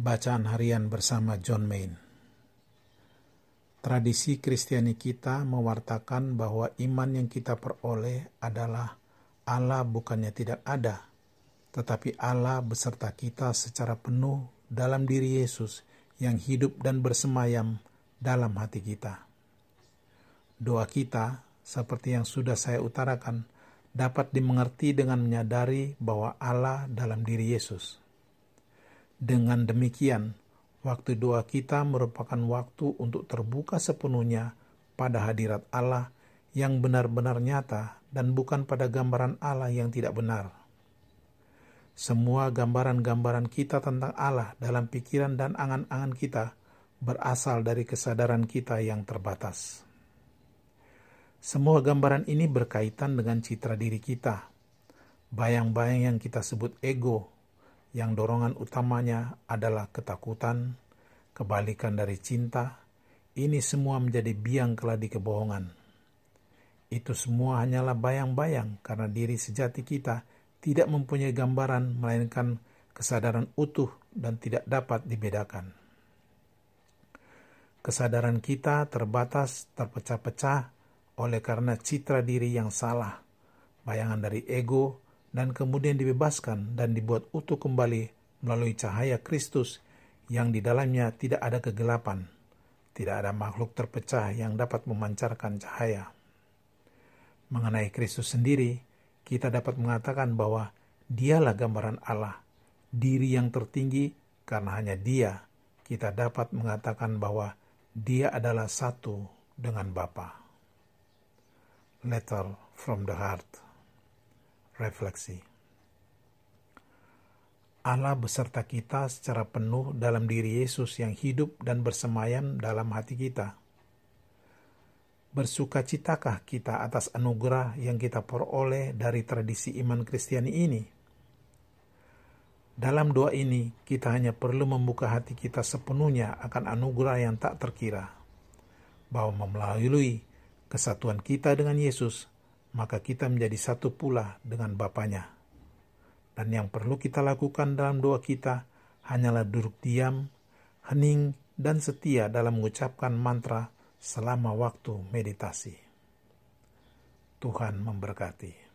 Bacaan harian bersama John Main. Tradisi Kristiani kita mewartakan bahwa iman yang kita peroleh adalah Allah bukannya tidak ada, tetapi Allah beserta kita secara penuh dalam diri Yesus yang hidup dan bersemayam dalam hati kita. Doa kita, seperti yang sudah saya utarakan, dapat dimengerti dengan menyadari bahwa Allah dalam diri Yesus dengan demikian, waktu doa kita merupakan waktu untuk terbuka sepenuhnya pada hadirat Allah yang benar-benar nyata dan bukan pada gambaran Allah yang tidak benar. Semua gambaran-gambaran kita tentang Allah dalam pikiran dan angan-angan kita berasal dari kesadaran kita yang terbatas. Semua gambaran ini berkaitan dengan citra diri kita, bayang-bayang yang kita sebut ego, yang dorongan utamanya adalah ketakutan, kebalikan dari cinta, ini semua menjadi biang keladi kebohongan. Itu semua hanyalah bayang-bayang karena diri sejati kita tidak mempunyai gambaran melainkan kesadaran utuh dan tidak dapat dibedakan. Kesadaran kita terbatas, terpecah-pecah oleh karena citra diri yang salah, bayangan dari ego, dan kemudian dibebaskan dan dibuat utuh kembali melalui cahaya Kristus yang di dalamnya tidak ada kegelapan, tidak ada makhluk terpecah yang dapat memancarkan cahaya. Mengenai Kristus sendiri, kita dapat mengatakan bahwa dialah gambaran Allah, diri yang tertinggi karena hanya dia kita dapat mengatakan bahwa dia adalah satu dengan Bapa. Letter from the Heart refleksi. Allah beserta kita secara penuh dalam diri Yesus yang hidup dan bersemayam dalam hati kita. Bersukacitakah kita atas anugerah yang kita peroleh dari tradisi iman Kristiani ini? Dalam doa ini, kita hanya perlu membuka hati kita sepenuhnya akan anugerah yang tak terkira, bahwa melalui kesatuan kita dengan Yesus, maka kita menjadi satu pula dengan Bapaknya. Dan yang perlu kita lakukan dalam doa kita hanyalah duduk diam, hening, dan setia dalam mengucapkan mantra selama waktu meditasi. Tuhan memberkati.